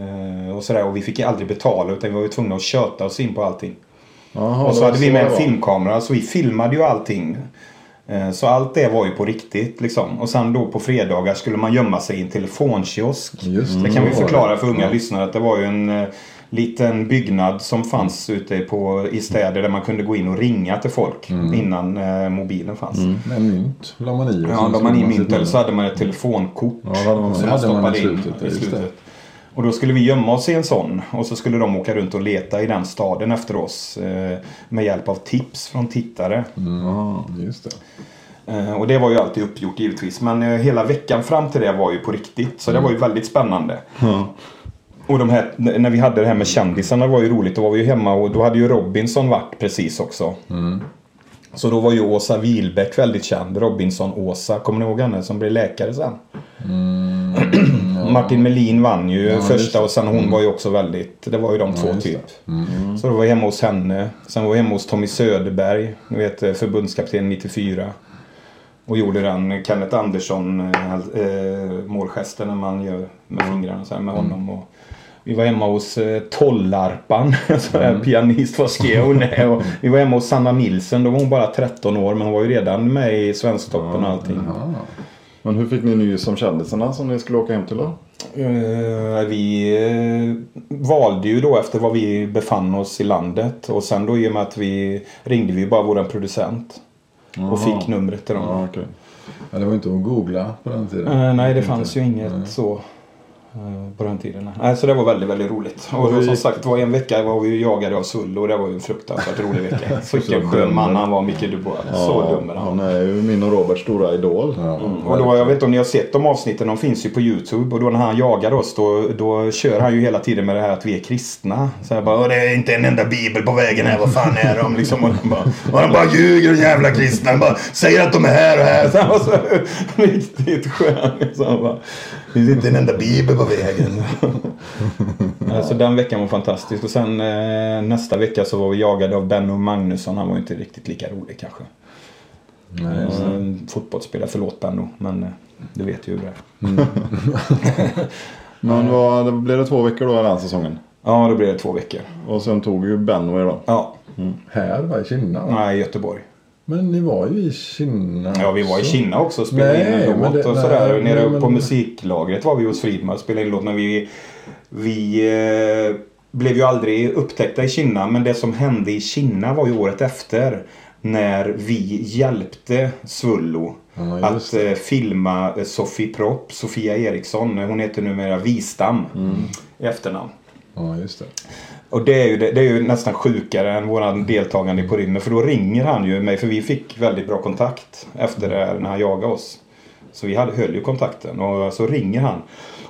eh, Och sådär. Och vi fick ju aldrig betala utan vi var ju tvungna att köta oss in på allting. Jaha, och så det hade vi med det en filmkamera så vi filmade ju allting. Eh, Så allt det var ju på riktigt liksom. Och sen då på fredagar skulle man gömma sig i en telefonkiosk. Just Det kan vi förklara för unga Ja. lyssnare att det var ju en liten byggnad som fanns ute på, i städer där man kunde gå in och ringa till folk innan eh, mobilen fanns. Med mynt la man i. Ja, så man i mynt eller så hade man ett telefonkort. Ja, hade man som man i stoppade in slutet, i just det. slutet. Och då skulle vi gömma oss i en sån och så skulle de åka runt och leta i den staden efter oss eh, med hjälp av tips från tittare. Mm, just det. Eh, och det var ju alltid uppgjort givetvis. Men eh, hela veckan fram till det var ju på riktigt. Så det var ju väldigt spännande. Ja. Och de här, när vi hade det här med kändisarna var ju roligt. Då var vi ju hemma och då hade ju Robinson varit precis också. Så då var ju Åsa Wilbäck väldigt känd. Robinson-Åsa. Kommer ni ihåg henne som blev läkare sen? <clears throat> Martin Melin vann ju Ja, första och sen hon var ju också väldigt. Det var ju de två just det. typ. Så då var jag hemma hos henne. Sen var jag hemma hos Tommy Söderberg. Ni vet eh, förbundskapten 94. Och gjorde den Kenneth Andersson eh, målgesten när man gör med fingrarna så här med honom. Och vi var hemma hos eh, Tollarpan, <laughs> här pianist hon <laughs> är. Och vi var hemma hos Sanna Nilsen, då var hon bara 13 år men hon var ju redan med i Svensktoppen och allting. Jaha. Men hur fick ni nys om kändisarna som ni skulle åka hem till då? Eh, vi eh, valde ju då efter var vi befann oss i landet. Och sen då i och med att vi ringde vi bara våran producent. Och fick numret till dem. Ja, okej. Ja, det var inte att googla på den tiden. Eh, nej, det Inte. fanns ju inget Nej. så på den tiden. Nej, så det var väldigt, väldigt roligt. Och, hur som sagt, var en vecka var vi jagade av Sullo och det var ju en fruktansvärt rolig vecka. <laughs> Vilken skön man han var, Micke Dubois. Så dum är han. Han är ju min och Roberts stora idol. Ja, Mm. Och då, jag vet inte om ni har sett de avsnitten, de finns ju på YouTube. Och då när han jagar oss då, då kör han ju hela tiden med det här att vi är kristna. Så jag bara, "Åh, det är inte en enda bibel på vägen här, vad fan är de? Liksom, och de bara, och de bara ljuger de jävla kristna. De bara säger att de är här och här. <laughs> Så han var så riktigt skön. Så han bara, det finns inte en enda bibel på vägen. <laughs> Så den veckan var fantastisk. Och sen eh, nästa vecka så var vi jagade av Benno Magnusson. Han var ju inte riktigt lika rolig kanske. Nej. Mm. Fotbollsspelare, förlåt Benno, men eh, du vet ju hur det är. <laughs> Men vad, det blev det två veckor då den säsongen? Ja, då blev det två veckor. Och sen tog ju Benno er då. Ja, Här var i Kinna. va? nej, Göteborg. Men ni var ju i Kinna Ja, vi var i. Kina också och spelade Nej, in en låt det- och nej, sådär. Nere nej, men- på musiklagret var vi hos Fridman och spelade in låt. Men vi, vi eh, blev ju aldrig upptäckta i Kina. Men det som hände i Kina var ju året efter. När vi hjälpte Svullo Ja, att eh, filma eh, Sofie Propp, Sofia Eriksson. Hon heter numera Wistam i efternamn. Ja, just det. Och det är, ju, det, det är ju nästan sjukare än våran deltagande på rymmen. För då ringer han ju mig. För vi fick väldigt bra kontakt efter det här när han jagade oss. Så vi hade, höll ju kontakten. Och så ringer han.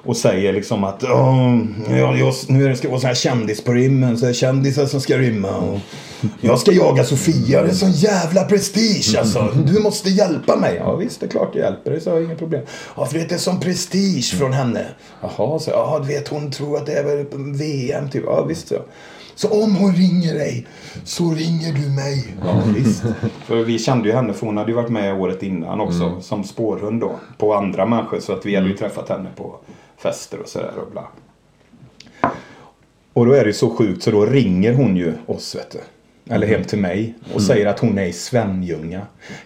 Och säger liksom att "Åh, ja, jag, nu är det ska vara sån här kändis på rymmen. Så här kändisar som ska rymma. Och jag ska jaga Sofia. Det är sån jävla prestige alltså. Du måste hjälpa mig. Ja visst, det är klart jag hjälper dig. Så jag inga problem. Ja för det är sån prestige från henne. Jaha, så ja du vet hon tror att det är VM typ. Ja visst så. Så om hon ringer dig så ringer du mig. Ja visst. <laughs> För vi kände ju henne för hon hade ju varit med året innan också. Som spårhund då. På andra människor. Så att vi hade ju träffat henne på fester och sådär och bla. Och då är det ju så sjukt så då ringer hon ju oss vet du. Eller hem till mig och säger att hon är i Svenljunga.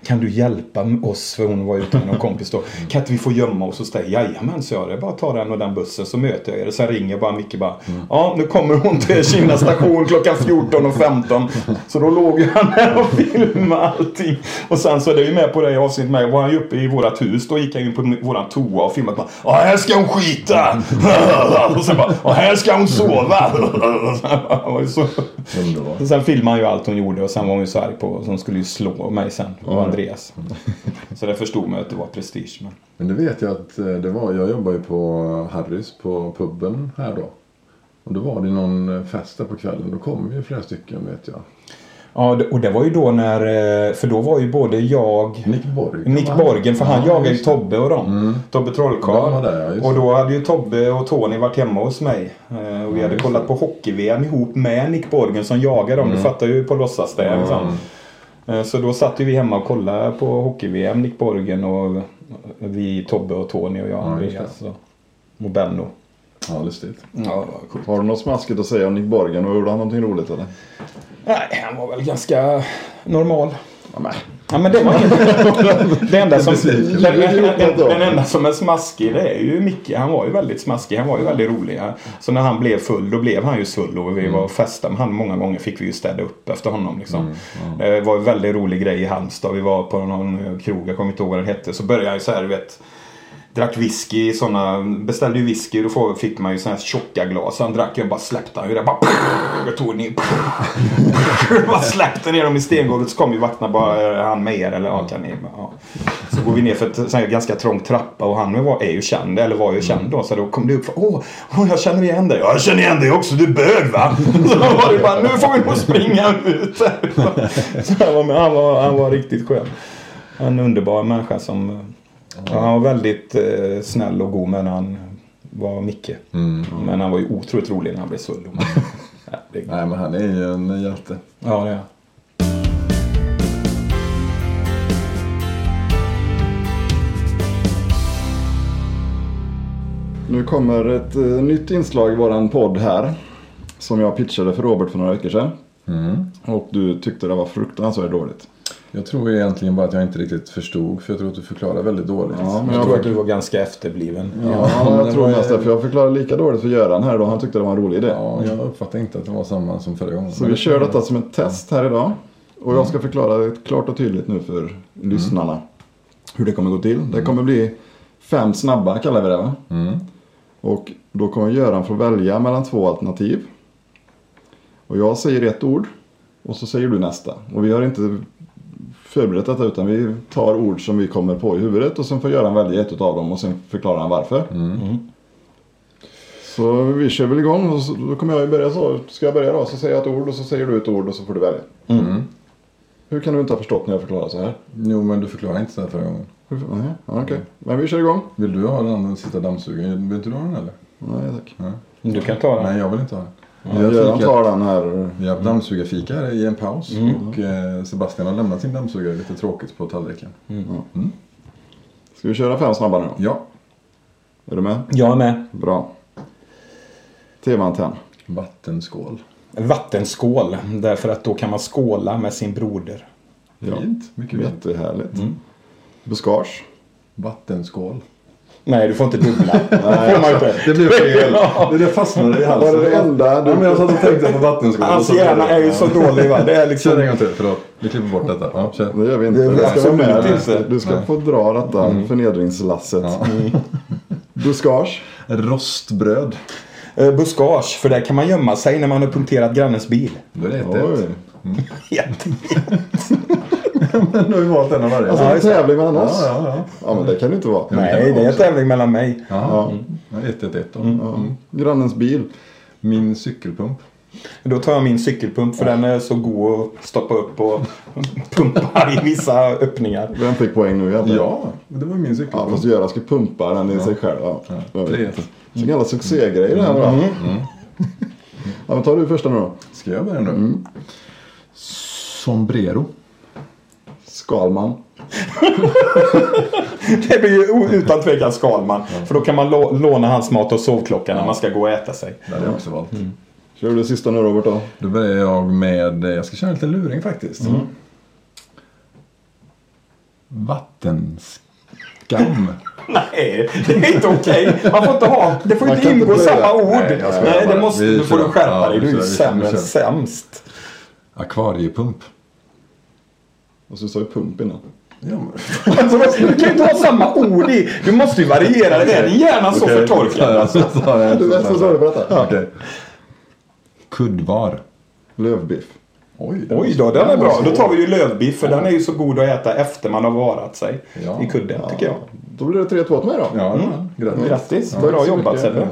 Kan du hjälpa oss? För hon var ute med någon kompis då. Kan inte vi få gömma oss hos dig? Jajamän, så jag. Det är bara att ta den och den bussen så möter jag er. Sen ringer bara Micke bara. Ja, nu kommer hon till Kina station klockan 14.15. Så då låg han där och filmade allting. Och sen så är det ju med på det avsnittet med. Var han ju uppe i vårat hus. Då gick han ju på våran toa och filmade. Bara, Ja, här ska hon skita! <laughs> Och sen bara. Och här ska hon sova! <laughs> Så... Sen filmade han ju allt hon gjorde och sen var hon ju så arg på så hon skulle ju slå mig sen. Och Andreas. Så det förstod man att det var prestige. Men... Men det vet jag att eh, det var. Jag jobbar ju på Harrys på puben här då. Och då var det någon eh, fest där på kvällen. Då kom ju flera stycken vet jag. Ja, det- och det var ju då när... eh, För då var ju både jag... Nick Borg. Nick? Borgen, för han Ja, jagade ju det. Tobbe och dem. Tobbe De var Trollkarl. ja, Och det. då hade ju Tobbe och Tony varit hemma hos mig. Eh, Och vi hade kollat på hockey-VM ihop med Nick Borgen som jagade dem. Du fattar ju på låtsas det. Liksom. Eh, Så då satt ju vi hemma och kollade på hockey-VM, Nick Borgen och vi, Tobbe och Tony och jag, Ja, just Andreas och, och Benno. Ja, lustigt. Ja, det coolt. Har du något smaskigt att säga om Nick Borgen? Och gjorde han någonting roligt eller? Nej, han var väl ganska normal. Ja. Ja, men det var <laughs> det enda som, <laughs> den, den, den enda som är smaskig det är ju Micke. Han var ju väldigt smaskig. Han var ju väldigt rolig. Så när han blev full då blev han ju full och vi var och festade med han. Många gånger fick vi ju städa upp efter honom. Liksom. Det var en väldigt rolig grej i Halmstad. Vi var på någon krog, jag kommer inte ihåg vad den hette. Så började jag så här, du vet. Drack whisky, såna, beställde ju whisky då fick man ju såna här tjocka glas. Han drack och bara släppte han ju det. Bara, jag tog ner. <laughs> bara släppte ner dem i stengolvet så kom ju vakterna bara, han med er eller ja, kan ni? Ja. Så går vi ner för ett här ganska trång trappa och han var, är ju känd, eller var ju känd då. Så då kom det upp, åh, åh jag känner igen dig. Ja, jag känner igen dig också, du är bög va? <laughs> Så var det bara, nu får vi nog springa ut. <laughs> Så han, var, han, var, han var riktigt skön. En underbar människa som Ja, han var väldigt eh, snäll och god men han var Micke. Men han var ju otroligt rolig när han blev det, <laughs> Nej, men han är ju en hjälte. ja, det är han. Nu kommer ett eh, nytt inslag i våran podd här. Som jag pitchade för Robert för några veckor sedan. Och du tyckte det var fruktansvärt dåligt. Jag tror egentligen bara att jag inte riktigt förstod. För jag tror att du förklarar väldigt dåligt. Ja, men Jag jag, tror att du var ganska efterbliven. ja, jag tror mest det. För jag förklarade lika dåligt för Göran här då. Han tyckte det var en rolig idé. Ja, jag uppfattade inte att det var samma som förra gången. Så vi kör detta som ett test här idag. Och jag ska förklara det klart och tydligt nu för lyssnarna. Hur det kommer gå till. Det kommer bli fem snabba kallar vi det va? Mm. Och då kommer Göran få välja mellan två alternativ. Och jag säger ett ord. Och så säger du nästa. Och vi har inte förberett detta utan vi tar ord som vi kommer på i huvudet. Och sen får Göran välja ett av dem och sen förklarar han varför. Så vi kör väl igång och så, då kommer jag ju börja så. Ska jag börja då så säger jag ett ord och så säger du ett ord och så får du välja. Mm. Hur kan du inte ha förstått när jag förklarar så här? Jo, men du förklarade inte så här förra gången. Nej, ja, okej. Men vi kör igång. Vill du ha den andra sista dammsugaren? Vill inte du ha den eller? Nej tack. Du kan ta den. Nej, jag vill inte ha den. Ja, Göran tar den här. Vi har dammsugarfika i en paus. Och eh, Sebastian har lämnat sin dammsugare lite tråkigt på tallriken. Ska vi köra fem snabba nu då? Ja. Är du med? Jag är med. Bra. TV-antenn. Vattenskål. Vattenskål. Därför att då kan man skåla med sin broder. Ja. Fint. Mycket fint. Jättehärligt. Buskage. Vattenskål. Nej, du får inte dubbla. <laughs> det får inte. Det blev fel. Det där fastnade i halsen. Var det det enda du- Ja, men jag satt och tänkte på vattenskål. Hans hjärna är ju så dålig va. Det är liksom... Kör en gång till. Förlåt. Vi klipper bort detta. Ja, kör. Det gör vi inte. Det ska vara med. Du ska få dra detta förnedringslasset. <laughs> Buskage. Rostbröd. Eh, buskage, för där kan man gömma sig när man har punkterat grannens bil. Då är det Oj. <laughs> Jätte- Men <laughs> du har ju valt en av varje. Alltså Ja, en tävling mellan Ja, oss. ja, ja. Ja men det kan det inte vara. Nej, det är en tävling mellan mig. Ja. Ja, Ett, ett, ett då. Ja. Grannens bil. Min cykelpump. Då tar jag min cykelpump för den är så god att stoppa upp och <laughs> pumpa i vissa öppningar. Vem fick poäng nu egentligen? Ja, det var min Ja, cykelpump. fast Göran ska pumpa den i sig själv. Ja. Ja. Så gamla succégrejer det här va? Ja, men tar du första nu då. Ska jag börja nu? Sombrero. Skalman. <laughs> Det blir ju utan tvekan Skalman. För då kan man lå- låna hans mat och sovklocka när man ska gå och äta sig. Det hade jag också valt. Kör du det sista nu Robert då? Då börjar jag med, jag ska köra en liten luring faktiskt. Vattenskam. <laughs> Nej, det är inte okej. Man får inte ha... Det får Man inte ingå samma ord. Nej, Nej, det måste, nu får du skärpa Ja, dig. Du är än sämst. Akvariepump. Och så sa ju pump innan. Ja, men... <laughs> Alltså, du kan ju inte ha samma ord i. Du måste ju variera det. Är din hjärna så Okej, förtorkad? Alltså, <laughs> Du är så dålig på detta. Okej. Kuddvar. Lövbiff. Oj, Oj då, den är bra. Då tar vi ju lövbiff för den är ju så god att äta efter man har varat sig Ja. i kudden tycker jag. Då blir det 3-2 till mig då. Ja, grattis. Grattis, Tack bra jobbat. Sebbe.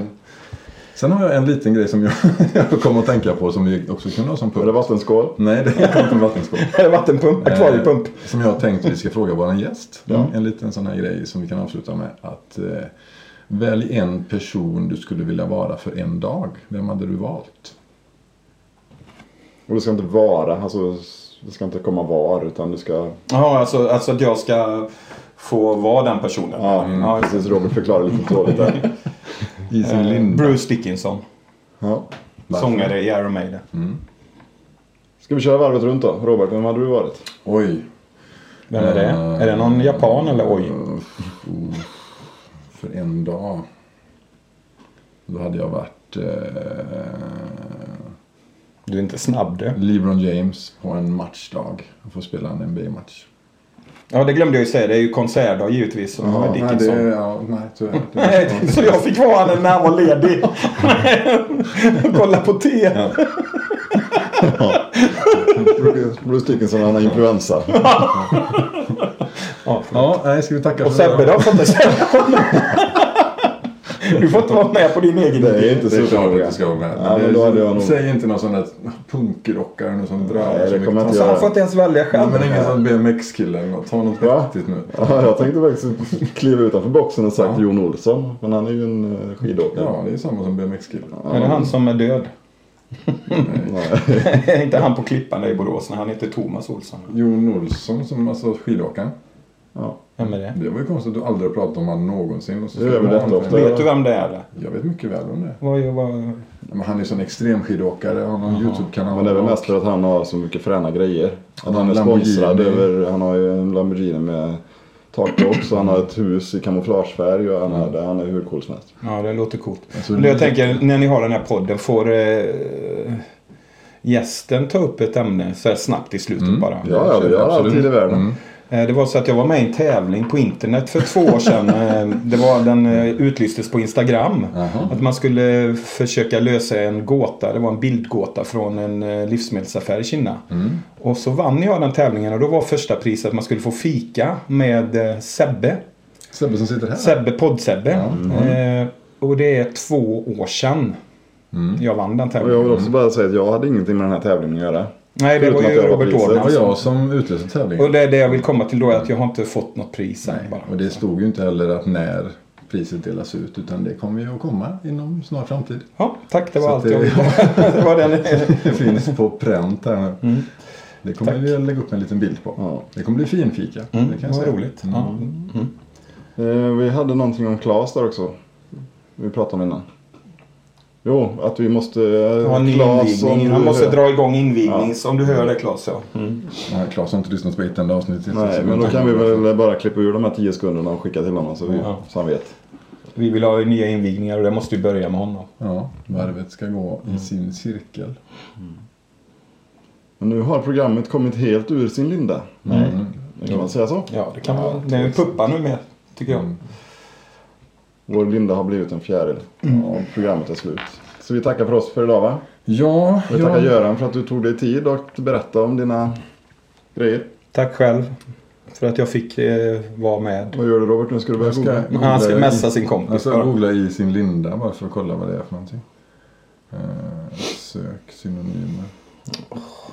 Sen har jag en liten grej som jag, <laughs> jag kom att tänka på som vi också kunde ha som Är det vattenskål? Nej, det är inte en vattenskål. <laughs> Är det vattenpump? Akvariepump? Eh, som jag tänkte vi ska fråga vår gäst. En liten sån här grej som vi kan avsluta med. Att eh, välj en person du skulle vilja vara för en dag. Vem hade du valt? Och det ska inte vara, alltså det ska inte komma var utan du ska... Ja, alltså, alltså att jag ska få vara den personen. Ja, Ja, just precis. Robert förklarar lite dåligt där. <laughs> I sin det. linda. Bruce Dickinson. Ja. Varför? Sångare i Iron Maiden. Ska vi köra varvet runt då? Robert, vem hade du varit? Oj. Vem är det? Eh, Är det någon japan eller oj? Oh, för en dag. Då hade jag varit eh, Du är inte snabb du. LeBron James på en matchdag. Jag får spela en NBA-match. Ja, det glömde jag ju säga. Det är ju konsertdag givetvis. Som med Nej, det, ja, nej, tyvärr. <laughs> Nej, så jag fick vara han när han var ledig. <laughs> Kolla på te. Bruce Dickinson, han har influensa. <laughs> Ja, Ja, nej, ska vi tacka och för Sebbe då? Får inte Sebbe <laughs> Du får inte vara med på din egen Det är inte Det är så klart att du ska vara med. Ja, men då hade jag nog- Säg inte någon sån där punkrockare någon som drar Nej, så det mycket. kommer jag inte Så han får inte ens välja Ja, själv. men ingen sån BMX-kille eller något. Ta något Va? häftigt nu. Ja, jag tänkte faktiskt kliva utanför boxen och sagt Jon Olsson. Men han är ju en eh, skidåkare. Ja, det är samma som BMX-kille. Är det han som är död? Nej. Är <laughs> inte han på Klippan där i Borås när han heter Thomas Olsson? Jon Olsson som alltså skidåkaren. Ja. Vem är det? Det var ju konstigt att du aldrig har pratat om honom någonsin. Och så Det gör du rätt ha ofta. Vet du vem det är? Eller? Jag vet mycket väl om det. Vad, vad, Men han är ju sån extremskidåkare. Han har en. YouTube-kanal. Men det är väl mest för att han har så mycket fräna grejer. Att han är sponsrad över, han har ju en Lamborghini med takbox och han har ett hus i kamouflagefärg och han, har, han är hur cool som helst. Ja, det låter coolt. Alltså, Men jag tänker, när ni har den här podden, får eh, gästen ta upp ett ämne så här snabbt i slutet Mm. bara? Ja, ja, vi har all Absolut. tid i världen. Mm. Eh, Det var så att jag var med i en tävling på internet för två år sedan. Eh, Det var, den eh, utlystes på Instagram. Jaha. Att man skulle försöka lösa en gåta. Det var en bildgåta från en livsmedelsaffär i Kina. Mm. Och så vann jag den tävlingen och då var första priset att man skulle få fika med Sebbe. Sebbe som sitter här. Sebbe, podd-Sebbe. Eh, och det är två år sedan Mm. jag vann den Och jag tävlingen. vill också bara säga att jag hade ingenting med den här tävlingen att göra. Nej, det Förutom var ju var Robert priset. Det var jag som utlöste tävlingen. Och det det jag vill komma till då är att jag har inte fått något pris än Nej, bara. och det stod ju inte heller att när priset delas ut utan det kommer ju att komma inom snar framtid. Ja, tack. Det var Så allt att jag det- ville. <laughs> det var den. <laughs> Det finns på pränt här nu. Mm. Det kommer Tack. vi att lägga upp en liten bild på. Ja. Det kommer bli finfika. Mm, det kan jag säga. roligt. Mm. Mm. Eh, vi hade någonting om Claes där också. Vi pratade om innan. Jo, att vi måste... eh, Ha en invigning. du Han måste hör- dra igång invigning. Om du hör det Claes. Ja. Mm. Nej, Claes har inte lyssnat på ett enda avsnitt. Nej, men då kan vi väl bara klippa ur de här tio sekunderna och skicka till honom så, vi, Ja. så han vet. Vi vill ha nya invigningar och det måste vi börja med honom. Ja, varvet ska gå i sin cirkel. Men nu har programmet kommit helt ur sin linda. Nej. Kan man säga så? Ja, det kan man. Det är en puppa nu med. Tycker jag. Mm. Vår linda har blivit en fjäril. Och programmet är slut. Så vi tackar för oss för idag va? Ja, Vi tackar ja. Göran för att du tog dig tid och berättade om dina grejer. Tack själv. För att jag fick eh, vara med. Vad gör du Robert? Nu ska du börja ska- googla. Han ska messa sin kompis Jag ska bara. googla i sin linda bara för att kolla vad det är för någonting. Eh, sök synonymer.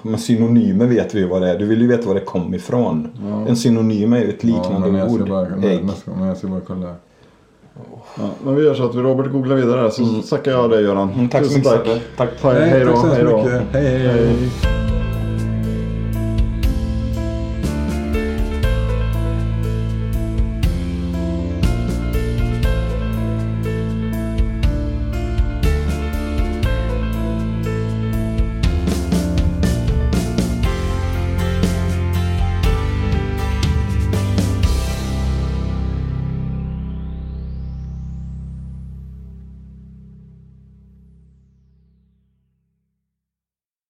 Men synonymer vet vi ju vad det är. Du vill ju veta var det kom ifrån. Ja. En synonym är ju ett liknande ja, men jag ska ord. bara, Ägg. men jag ska bara kolla. Ja, men vi gör så att vi Robert googlar vidare så tackar jag dig Göran. Mm, tack så Tusen mycket tack. Tack. Tack. Hej då. så Hej då. mycket. hej. hej. Hej.